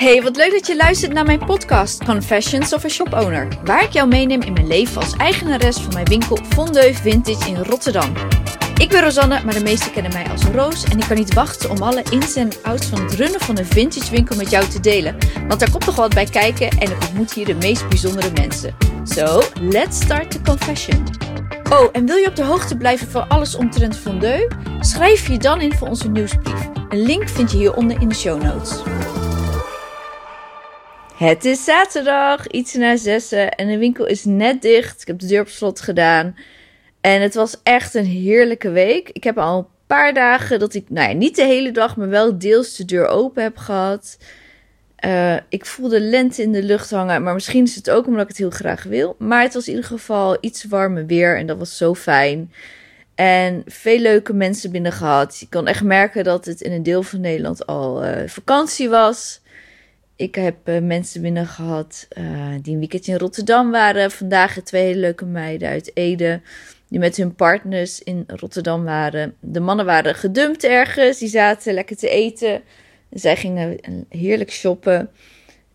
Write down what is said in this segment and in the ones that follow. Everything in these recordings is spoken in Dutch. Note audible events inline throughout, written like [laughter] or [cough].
Hey, wat leuk dat je luistert naar mijn podcast Confessions of a Shop Owner, waar ik jou meeneem in mijn leven als eigenares van mijn winkel Fondeu Vintage in Rotterdam. Ik ben Rosanne, maar de meesten kennen mij als Roos en ik kan niet wachten om alle ins en outs van het runnen van een vintage winkel met jou te delen, want daar komt toch wat bij kijken en ik ontmoet hier de meest bijzondere mensen. So, let's start the confession. Oh, en wil je op de hoogte blijven van alles omtrent Fondeu? Schrijf je dan in voor onze nieuwsbrief. Een link vind je hieronder in de show notes. Het is zaterdag, iets na zessen en de winkel is net dicht. Ik heb de deur op slot gedaan. En het was echt een heerlijke week. Ik heb al een paar dagen dat ik, nou ja, niet de hele dag, maar wel deels de deur open heb gehad. Uh, ik voelde lente in de lucht hangen, maar misschien is het ook omdat ik het heel graag wil. Maar het was in ieder geval iets warmer weer en dat was zo fijn. En veel leuke mensen binnen gehad. Je kon echt merken dat het in een deel van Nederland al uh, vakantie was. Ik heb uh, mensen binnen gehad uh, die een weekendje in Rotterdam waren. Vandaag twee hele leuke meiden uit Ede. Die met hun partners in Rotterdam waren. De mannen waren gedumpt ergens. Die zaten lekker te eten. Zij gingen heerlijk shoppen.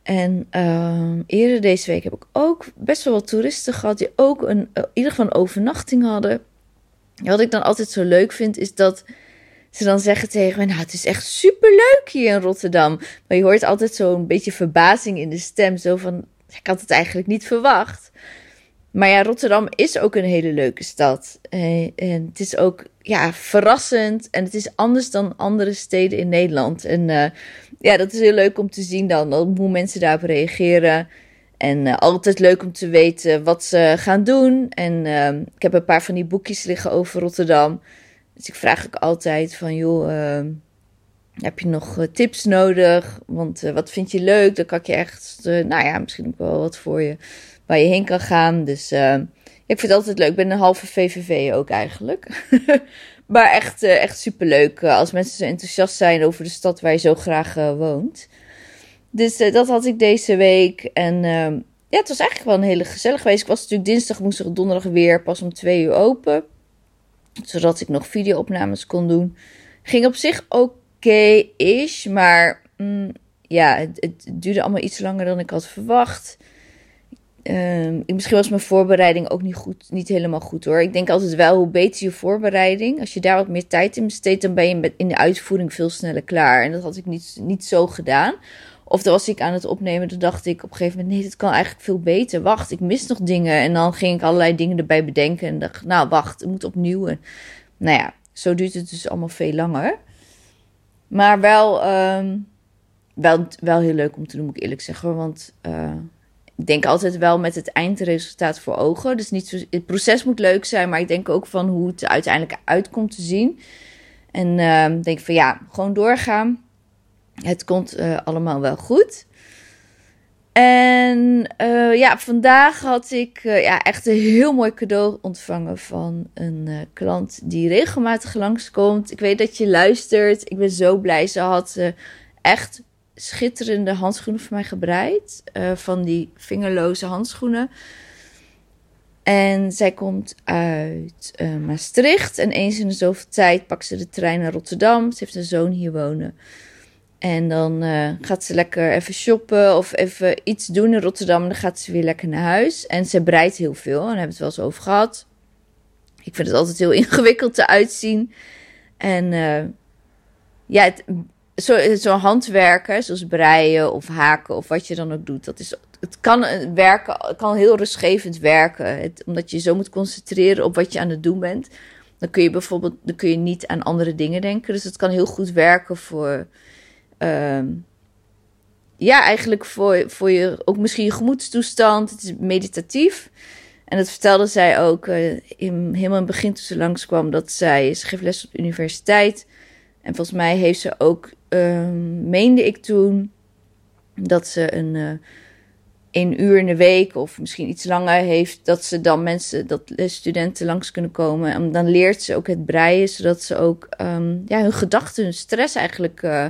En uh, eerder deze week heb ik ook best wel wat toeristen gehad. Die ook een, in ieder geval een overnachting hadden. Wat ik dan altijd zo leuk vind, is dat ze dan zeggen tegen me: Nou, het is echt superleuk hier in Rotterdam. Maar je hoort altijd zo'n beetje verbazing in de stem. Zo van: Ik had het eigenlijk niet verwacht. Maar ja, Rotterdam is ook een hele leuke stad. En het is ook ja, verrassend. En het is anders dan andere steden in Nederland. En uh, ja, dat is heel leuk om te zien dan. Hoe mensen daarop reageren. En uh, altijd leuk om te weten wat ze gaan doen. En ik heb een paar van die boekjes liggen over Rotterdam. Dus ik vraag ook altijd van, joh, uh, heb je nog tips nodig? Want wat vind je leuk? Dan kan ik je echt, nou ja, misschien ook wel wat voor je, waar je heen kan gaan. Dus ik vind het altijd leuk. Ik ben een halve VVV ook eigenlijk. [laughs] maar echt, echt superleuk als mensen zo enthousiast zijn over de stad waar je zo graag woont. Dus dat had ik deze week. En uh, ja, het was eigenlijk wel een hele gezellig geweest. Ik was natuurlijk dinsdag, woensdag, donderdag weer pas om twee uur open. Zodat ik nog videoopnames kon doen. Ging op zich oké-ish. maar mm, ja, het, duurde allemaal iets langer dan ik had verwacht. Uh, misschien was mijn voorbereiding ook niet, goed, niet helemaal goed hoor. Ik denk altijd wel, hoe beter je voorbereiding. Als je daar wat meer tijd in besteedt, dan ben je in de uitvoering veel sneller klaar. En dat had ik niet, niet zo gedaan. Of dan was ik aan het opnemen, toen dacht ik op een gegeven moment: nee, dit kan eigenlijk veel beter. Wacht, ik mis nog dingen. En dan ging ik allerlei dingen erbij bedenken. En dacht: nou, wacht, het moet opnieuw. En, nou ja, zo duurt het dus allemaal veel langer. Maar wel, um, wel, wel heel leuk om te doen, moet ik eerlijk zeggen. Want uh, ik denk altijd wel met het eindresultaat voor ogen. Dus niet zo, het proces moet leuk zijn, maar ik denk ook van hoe het uiteindelijk uitkomt te zien. En uh, denk van ja, gewoon doorgaan het komt uh, allemaal wel goed. En uh, ja, vandaag had ik uh, ja, echt een heel mooi cadeau ontvangen van een klant die regelmatig langskomt. Ik weet dat je luistert. Ik ben zo blij. Ze had echt schitterende handschoenen voor mij gebreid. van die vingerloze handschoenen. En zij komt uit Maastricht. En eens in de zoveel tijd pakt ze de trein naar Rotterdam. Ze heeft een zoon hier wonen. En dan uh, gaat ze lekker even shoppen of even iets doen in Rotterdam. Dan gaat ze weer lekker naar huis. En ze breidt heel veel. En daar hebben we het wel eens over gehad. Ik vind het altijd heel [laughs] ingewikkeld te uitzien. En uh, ja, zo'n zo handwerken, zoals breien of haken of wat je dan ook doet. Dat is, het kan werken, het kan heel rustgevend werken. Het, omdat je zo moet concentreren op wat je aan het doen bent. Dan kun je bijvoorbeeld dan kun je niet aan andere dingen denken. Dus het kan heel goed werken voor uh, ja, eigenlijk voor, voor je, ook misschien je gemoedstoestand. Het is meditatief. En dat vertelde zij ook uh, in, helemaal in het begin toen ze langskwam. Dat zij, ze geeft les op de universiteit. En volgens mij heeft ze ook, uh, meende ik toen, dat ze een, uh, uur in de week of misschien iets langer heeft. Dat ze dan mensen, dat studenten langs kunnen komen. En dan leert ze ook het breien, zodat ze ook um, ja, hun gedachten, hun stress eigenlijk uh,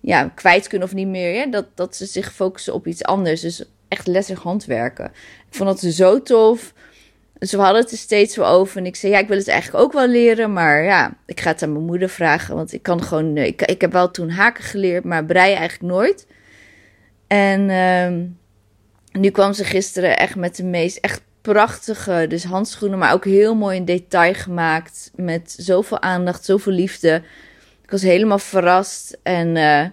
ja, kwijt kunnen of niet meer. Dat, dat ze zich focussen op iets anders. Dus echt letterlijk handwerken. Ik vond dat zo tof. We hadden het er steeds wel over. En ik zei, ja, ik wil het eigenlijk ook wel leren. Maar ja, ik ga het aan mijn moeder vragen. Want ik kan gewoon... Ik, ik heb wel toen haken geleerd, maar breien eigenlijk nooit. En ehm, nu kwam ze gisteren echt met de meest echt prachtige, dus handschoenen, maar ook heel mooi in detail gemaakt. Met zoveel aandacht, zoveel liefde. Ik was helemaal verrast en uh,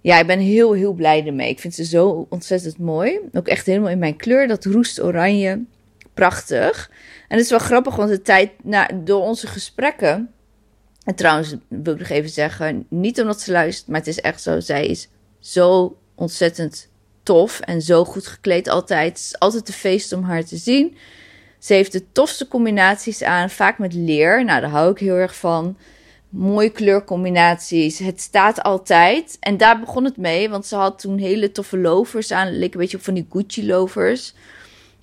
ja, ik ben heel, heel blij ermee. Ik vind ze zo ontzettend mooi. Ook echt helemaal in mijn kleur, dat roest oranje. Prachtig. En het is wel grappig, want de tijd na, door onze gesprekken. En trouwens, wil ik nog even zeggen, niet omdat ze luistert, maar het is echt zo. Zij is zo ontzettend tof en zo goed gekleed altijd. Het is altijd een feest om haar te zien. Ze heeft de tofste combinaties aan, vaak met leer. Nou, daar hou ik heel erg van. Mooie kleurcombinaties. Het staat altijd. En daar begon het mee, want ze had toen hele toffe lovers aan. Leek een beetje op van die Gucci lovers.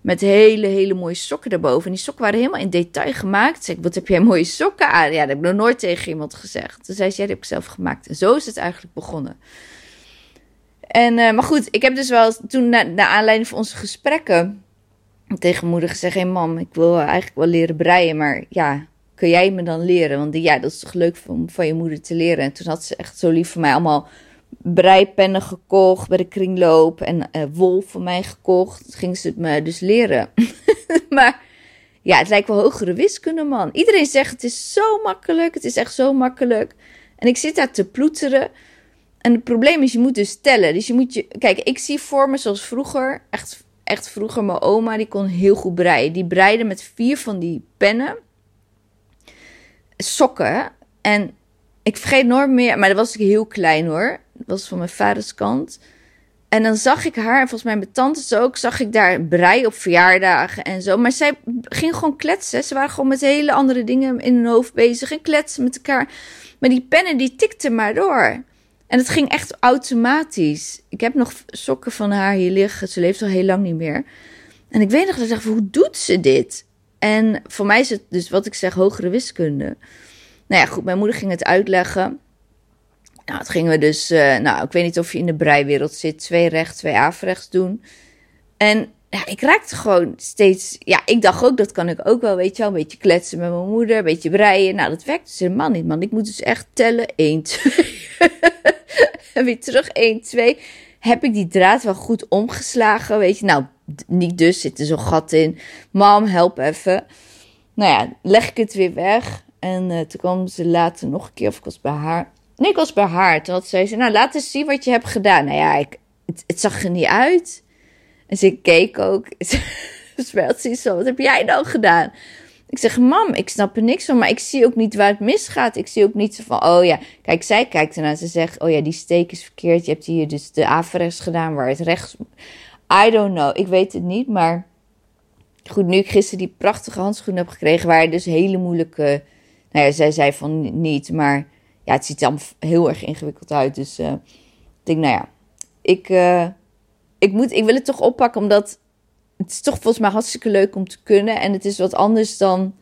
Met hele, hele mooie sokken daarboven. En die sokken waren helemaal in detail gemaakt. Zeg wat heb jij mooie sokken aan? Ja, dat heb ik nog nooit tegen iemand gezegd. Toen zei ze, ja, die heb ik zelf gemaakt. En zo is het eigenlijk begonnen. En, uh, maar goed, ik heb dus wel toen, na, naar aanleiding van onze gesprekken, tegen moeder gezegd: Hé hey mam, ik wil eigenlijk wel leren breien, maar ja, kun jij me dan leren? Want ja, dat is toch leuk om van je moeder te leren. En toen had ze echt zo lief voor mij allemaal breipennen gekocht bij de kringloop en uh, wol voor mij gekocht. Ging ze het me dus leren. [laughs] maar ja, het lijkt wel hogere wiskunde, man. Iedereen zegt het is zo makkelijk, het is echt zo makkelijk. En ik zit daar te ploeteren. En het probleem is, je moet dus tellen. Dus je moet je. Kijk, ik zie voor me zoals vroeger. Echt, echt vroeger, mijn oma, die kon heel goed breien. Die breide met vier van die pennen. Sokken. En ik vergeet nooit meer. Maar dat was ik heel klein hoor. Dat was van mijn vaders kant. En dan zag ik haar, en volgens mij mijn tantes ook, zag ik daar brei op verjaardagen en zo. Maar zij ging gewoon kletsen. Ze waren gewoon met hele andere dingen in hun hoofd bezig en kletsen met elkaar. Maar die pennen, die tikten maar door. En het ging echt automatisch. Ik heb nog sokken van haar hier liggen. Ze leeft al heel lang niet meer. En ik weet nog dat ik dacht, hoe doet ze dit? En voor mij is het dus wat ik zeg, hogere wiskunde. Nou ja, goed, mijn moeder ging het uitleggen. Nou, het gingen we dus, uh, nou, ik weet niet of je in de breiwereld zit, twee rechts, twee averechts doen. En ja, ik raakte gewoon steeds. Ja, ik dacht ook, dat kan ik ook wel, weet je wel. Een beetje kletsen met mijn moeder, een beetje breien. Nou, dat werkt dus helemaal niet, man. Ik moet dus echt tellen. 1, 2. [laughs] en weer terug, 1, 2. Heb ik die draad wel goed omgeslagen, weet je. Nou, niet dus, zit er zo'n gat in. Mam, help even. Nou ja, leg ik het weer weg. En uh, toen kwam ze later nog een keer, of ik was bij haar. Nee, ik was bij haar. Toen had ze zei nou, laat eens zien wat je hebt gedaan. Nou ja, ik, het, zag er niet uit. En ze keek ook. [laughs] Ze zo, wat heb jij nou gedaan? Ik zeg, mam, ik snap er niks van, maar ik zie ook niet waar het misgaat. Ik zie ook niet zo van, oh ja, kijk, zij kijkt ernaar. Ze zegt, oh ja, die steek is verkeerd. Je hebt hier dus de averechts gedaan waar het rechts... I don't know, ik weet het niet, maar... Goed, nu ik gisteren die prachtige handschoenen heb gekregen, waar dus hele moeilijke... Nou ja, zij zei van niet, maar ja, het ziet er heel erg ingewikkeld uit. Dus uh, ik denk, nou ja, ik... Uh, ik, moet, ik wil het toch oppakken, omdat het is toch volgens mij hartstikke leuk om te kunnen. En het is wat anders dan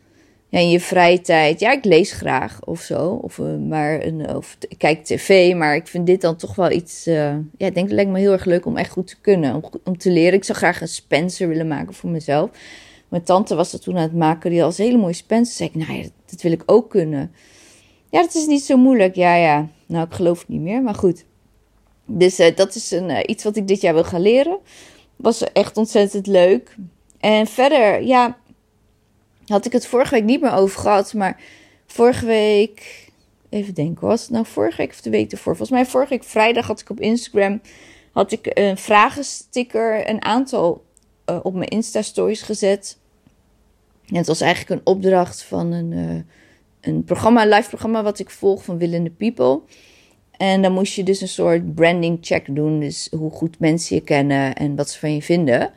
ja, in je vrije tijd. Ja, ik lees graag of zo. Of, uh, maar een, of ik kijk tv. Maar ik vind dit dan toch wel iets. Uh, ja, ik denk het lijkt me heel erg leuk om echt goed te kunnen. Om, om te leren. Ik zou graag een Spencer willen maken voor mezelf. Mijn tante was dat toen aan het maken. Die had een hele mooie Spencer. Zei ik, nou ja, dat, wil ik ook kunnen. Ja, dat is niet zo moeilijk. Ja, ja. Nou, ik geloof het niet meer. Maar goed. Dus uh, dat is een, iets wat ik dit jaar wil gaan leren. Was echt ontzettend leuk. En verder, ja, had ik het vorige week niet meer over gehad. Maar vorige week, even denken, was het nou vorige week of de week ervoor? Volgens mij vorige week vrijdag had ik op Instagram had ik een vragensticker, een aantal uh, op mijn Insta-stories gezet. Het was eigenlijk een opdracht van een, een programma, een live programma wat ik volg van Willende People. En dan moest je dus een soort branding check doen. Dus hoe goed mensen je kennen en wat ze van je vinden.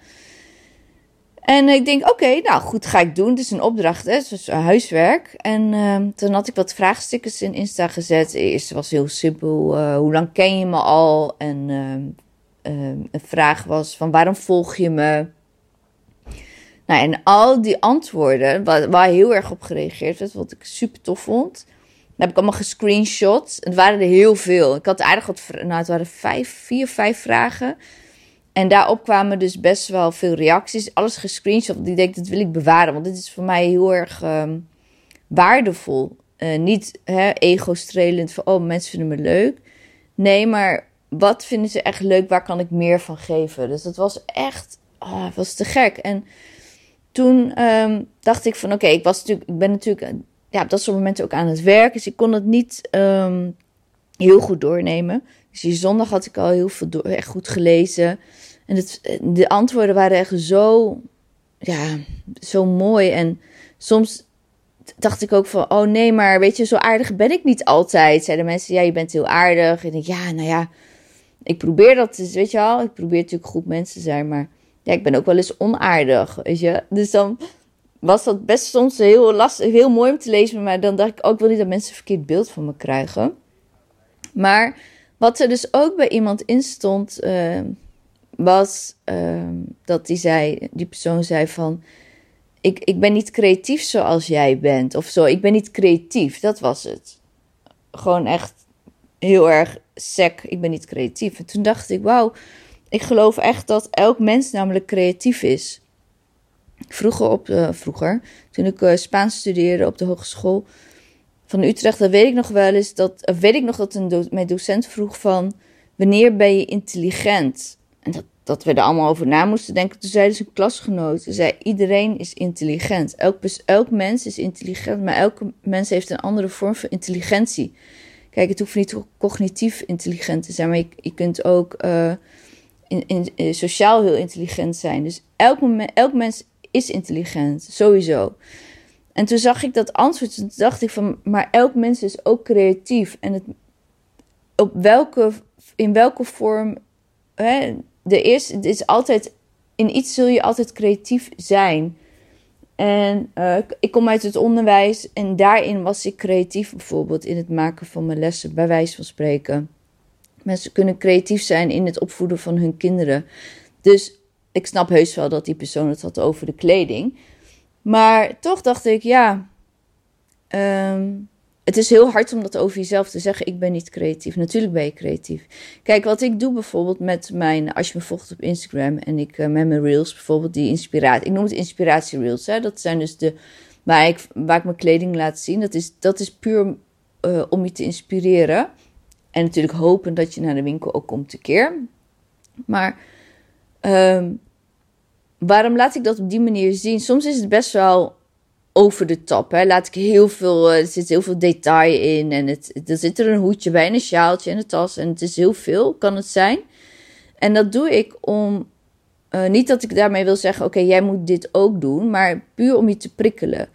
En ik denk, oké, nou goed, ga ik doen. Het is een opdracht, hè? het is huiswerk. En uh, toen had ik wat vraagstickers in Insta gezet. Eerst was heel simpel, uh, hoe lang ken je me al? En uh, een vraag was van, waarom volg je me? Nou, en al die antwoorden, waar, waar heel erg op gereageerd werd, wat ik super tof vond heb ik allemaal gescreenshot. Het waren er heel veel. Ik had aardig wat... Nou, het waren vijf, vier, vijf vragen. En daarop kwamen dus best wel veel reacties. Alles gescreenshot. Die denk dat wil ik bewaren. Want dit is voor mij heel erg um, waardevol. Uh, niet ego-strelend van, oh, mensen vinden me leuk. Nee, maar wat vinden ze echt leuk? Waar kan ik meer van geven? Dus dat was echt, oh, was te gek. En toen ehm, dacht ik van, oké, ik was natuurlijk, ik ben natuurlijk, ja, op dat soort momenten ook aan het werk, dus ik kon het niet ehm, heel goed doornemen. Dus die zondag had ik al heel veel door, echt goed gelezen. En het, de antwoorden waren echt zo, ja, zo mooi. En soms dacht ik ook van, oh nee, maar weet je, zo aardig ben ik niet altijd. Zeiden mensen, ja, je bent heel aardig. En ik, ja, nou ja, ik probeer dat, dus, weet je wel. Ik probeer natuurlijk goed mensen te zijn, maar ja, ik ben ook wel eens onaardig, weet je. Dus dan was dat best soms heel lastig, heel mooi om te lezen. Maar dan dacht ik ook, wil niet dat mensen een verkeerd beeld van me krijgen. Maar wat er dus ook bij iemand in stond, uh, was uh, dat die zei, die persoon zei van, ik, ik ben niet creatief zoals jij bent. Of zo, ik ben niet creatief, dat was het. Gewoon echt heel erg sec, ik ben niet creatief. En toen dacht ik, wauw, ik geloof echt dat elk mens namelijk creatief is. Vroeger, op, uh, vroeger toen ik uh, Spaans studeerde op de hogeschool van Utrecht, dan weet ik nog wel eens dat, weet ik nog dat een mijn docent vroeg van, wanneer ben je intelligent? En dat, dat we er allemaal over na moesten denken. Toen zei dus een klasgenoot, zei iedereen is intelligent. Elk, elk mens is intelligent, maar elke mens heeft een andere vorm van intelligentie. Kijk, het hoeft niet cognitief intelligent te zijn, maar je, je kunt ook in, in, in, sociaal heel intelligent zijn. Dus elk, moment, elk mens is intelligent, sowieso. En toen zag ik dat antwoord, toen dacht ik van, maar elk mens is ook creatief. En het, op welke, in welke vorm, hè, de eerste, het is altijd, in iets zul je altijd creatief zijn. En uh, ik kom uit het onderwijs en daarin was ik creatief, bijvoorbeeld in het maken van mijn lessen, bij wijze van spreken. Mensen kunnen creatief zijn in het opvoeden van hun kinderen. Dus ik snap heus wel dat die persoon het had over de kleding. Maar toch dacht ik, ja, um, het is heel hard om dat over jezelf te zeggen. Ik ben niet creatief. Natuurlijk ben je creatief. Kijk, wat ik doe bijvoorbeeld met mijn. Als je me volgt op Instagram en ik uh, met mijn reels, bijvoorbeeld die inspiratie. Ik noem het inspiratie reels. Hè? Dat zijn dus de. Waar ik, waar ik mijn kleding laat zien. Dat is, dat is puur uh, om je te inspireren. En natuurlijk hopen dat je naar de winkel ook komt een keer. Maar. Um, waarom laat ik dat op die manier zien? Soms is het best wel over de top. Hè. Laat ik heel veel, uh, er zit heel veel detail in. En het, er zit er een hoedje bij, een sjaaltje en een tas. En het is heel veel, kan het zijn. En dat doe ik om, uh, niet dat ik daarmee wil zeggen, oké, jij moet dit ook doen. Maar puur om je te prikkelen.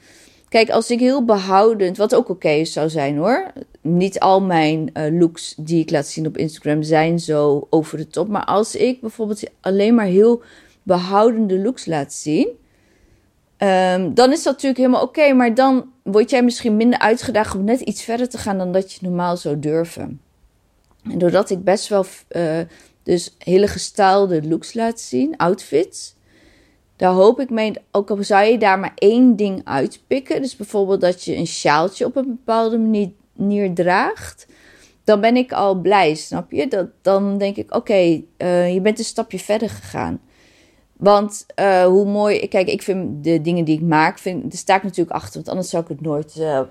Kijk, als ik heel behoudend, wat ook oké okay zou zijn hoor. Niet al mijn uh, looks die ik laat zien op Instagram zijn zo over de top. Maar als ik bijvoorbeeld alleen maar heel behoudende looks laat zien Um, dan is dat natuurlijk helemaal oké, maar dan word jij misschien minder uitgedaagd om net iets verder te gaan dan dat je normaal zou durven. En doordat ik best wel uh, dus hele gestylede looks laat zien, outfits, daar hoop ik mee, ook al zou je daar maar één ding uitpikken, dus bijvoorbeeld dat je een sjaaltje op een bepaalde manier draagt, dan ben ik al blij, snap je? Dat, dan denk ik, oké, uh, je bent een stapje verder gegaan. Want uh, hoe mooi, kijk, ik vind de dingen die ik maak, vind, daar sta ik natuurlijk achter, want anders zou ik het nooit uh,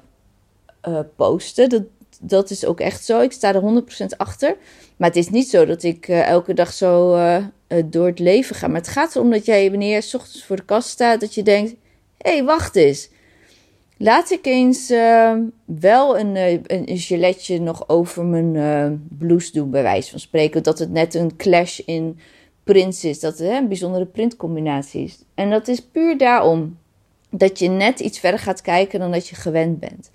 posten. Dat, dat is ook echt zo. Ik sta er 100% achter. Maar het is niet zo dat ik elke dag zo door het leven ga. Maar het gaat erom dat jij, wanneer je s ochtends voor de kast staat, dat je denkt: hé, hey, wacht eens. Laat ik eens wel een, een, een giletje nog over mijn blouse doen, bij wijze van spreken. Dat het net een clash in prints is. Dat hè, een bijzondere printcombinatie is. En dat is puur daarom dat je net iets verder gaat kijken dan dat je gewend bent.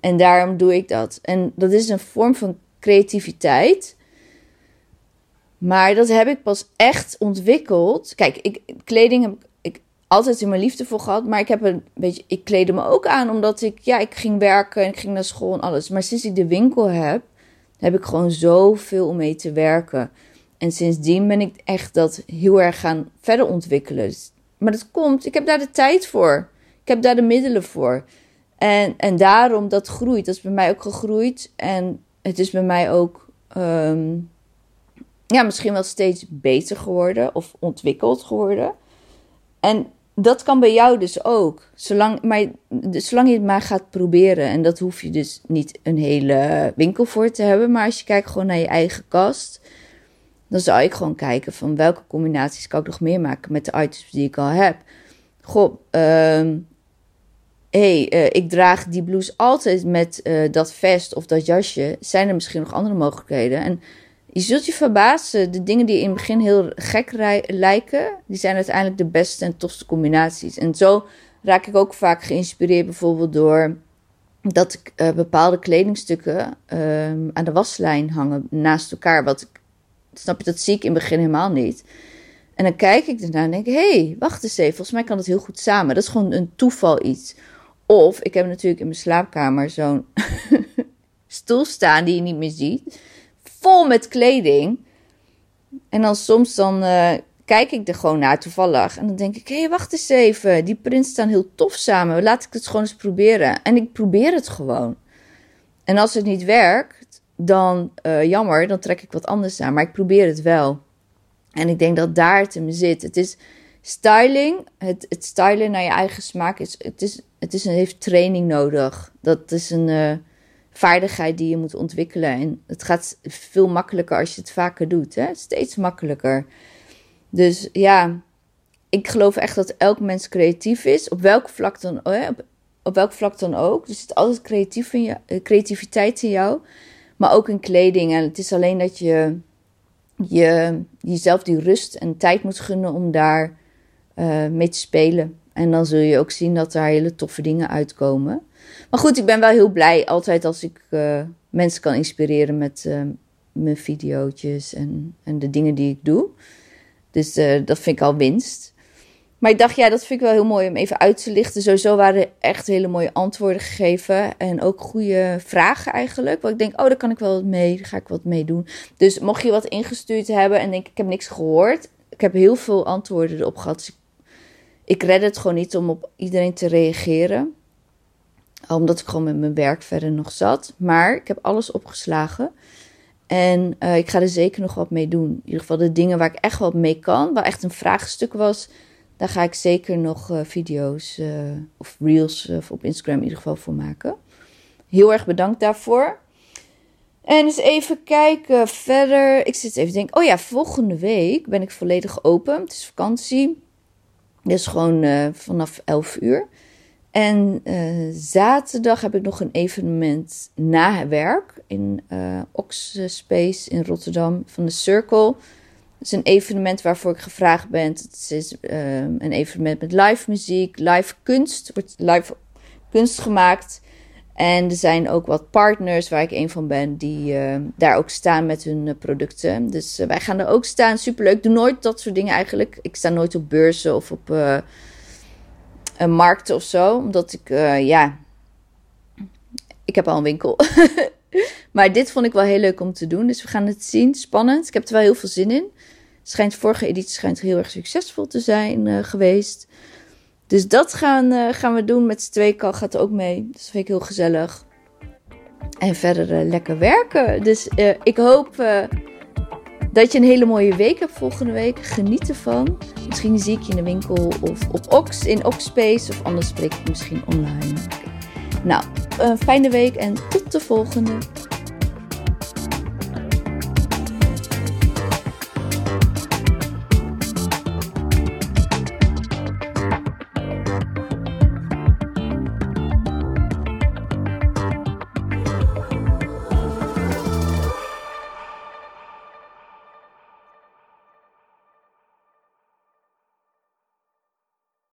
En daarom doe ik dat. En dat is een vorm van creativiteit. Maar dat heb ik pas echt ontwikkeld. Kijk, ik, kleding heb ik altijd in mijn liefde voor gehad. Maar ik heb een beetje. Ik kleedde me ook aan omdat ik. Ja, ik ging werken en ik ging naar school en alles. Maar sinds ik de winkel heb, heb ik gewoon zoveel om mee te werken. En sindsdien ben ik echt dat heel erg gaan verder ontwikkelen. Maar dat komt, ik heb daar de tijd voor. Ik heb daar de middelen voor. En, en daarom, dat groeit. Dat is bij mij ook gegroeid. En het is bij mij ook, um, ja, misschien wel steeds beter geworden of ontwikkeld geworden. En dat kan bij jou dus ook. Zolang, maar, zolang je het maar gaat proberen. En dat hoef je dus niet een hele winkel voor te hebben. Maar als je kijkt gewoon naar je eigen kast Dan zou ik gewoon kijken van welke combinaties kan ik nog meer maken met de items die ik al heb. Goh, ehm hey, uh, ik draag die blouse altijd met uh, dat vest of dat jasje. Zijn er misschien nog andere mogelijkheden? En je zult je verbazen, de dingen die in het begin heel gek lijken, die zijn uiteindelijk de beste en tofste combinaties. En zo raak ik ook vaak geïnspireerd bijvoorbeeld door dat ik uh, bepaalde kledingstukken aan de waslijn hangen naast elkaar. Wat ik, snap je, dat zie ik in het begin helemaal niet. En dan kijk ik ernaar en denk hé, hey, wacht eens even, volgens mij kan dat heel goed samen. Dat is gewoon een toeval iets. Of ik heb natuurlijk in mijn slaapkamer zo'n [laughs] stoel staan die je niet meer ziet. Vol met kleding. En dan soms dan uh, kijk ik er gewoon naar toevallig. En dan denk ik, hé, hey, wacht eens even. Die prints staan heel tof samen. Laat ik het gewoon eens proberen. En ik probeer het gewoon. En als het niet werkt, dan uh, jammer, dan trek ik wat anders aan. Maar ik probeer het wel. En ik denk dat daar het in zit. Het is styling, het, het stylen naar je eigen smaak, is, het, is, het is een, heeft training nodig. Dat is een uh, vaardigheid die je moet ontwikkelen. En het gaat veel makkelijker als je het vaker doet. Hè? Steeds makkelijker. Dus ja, ik geloof echt dat elk mens creatief is. Op welk vlak dan, op, op welk vlak dan ook. Er zit altijd creatief in je, eh, creativiteit in jou. Maar ook in kleding. En het is alleen dat je, je jezelf die rust en tijd moet gunnen om daar uh, mee te spelen. En dan zul je ook zien dat daar hele toffe dingen uitkomen. Maar goed, ik ben wel heel blij altijd als ik uh, mensen kan inspireren met uh, mijn video's en, en de dingen die ik doe. Dus dat vind ik al winst. Maar ik dacht, ja, dat vind ik wel heel mooi om even uit te lichten. Sowieso waren echt hele mooie antwoorden gegeven. En ook goede vragen eigenlijk. Waar ik denk, oh, daar kan ik wel mee. Daar ga ik wat mee doen. Dus mocht je wat ingestuurd hebben en denk ik heb niks gehoord. Ik heb heel veel antwoorden erop gehad. Dus red het gewoon niet om op iedereen te reageren. Omdat ik gewoon met mijn werk verder nog zat. Maar ik heb alles opgeslagen. En uh, ik ga er zeker nog wat mee doen. In ieder geval de dingen waar ik echt wat mee kan. Waar echt een vraagstuk was. Daar ga ik zeker nog uh, video's uh, of reels op Instagram in ieder geval voor maken. Heel erg bedankt daarvoor. En eens even kijken verder. Ik zit even te denken. Oh ja, volgende week ben ik volledig open. Het is vakantie. Dus gewoon uh, vanaf 11 uur. En uh, zaterdag heb ik nog een evenement na werk in uh, Oxspace in Rotterdam van de Circle. Het is een evenement waarvoor ik gevraagd ben. Het is een evenement met live muziek, live kunst. wordt live kunst gemaakt. En er zijn ook wat partners waar ik een van ben, die uh, daar ook staan met hun uh, producten. Dus uh, wij gaan er ook staan. Superleuk. Ik doe nooit dat soort dingen eigenlijk. Ik sta nooit op beurzen of op een markten of zo. Omdat ik, ja, ik heb al een winkel. [laughs] maar dit vond ik wel heel leuk om te doen. Dus we gaan het zien. Spannend. Ik heb er wel heel veel zin in. Schijnt, vorige editie schijnt heel erg succesvol te zijn geweest. Dus dat gaan, uh, gaan we doen met z'n tweeën. Kal gaat ook mee. Dus dat vind ik heel gezellig. En verder uh, lekker werken. Dus uh, ik hoop dat je een hele mooie week hebt volgende week. Geniet ervan. Misschien zie ik je in de winkel of op Ox, in Oxspace. Of anders spreek ik misschien online. Nou, een fijne week en tot de volgende.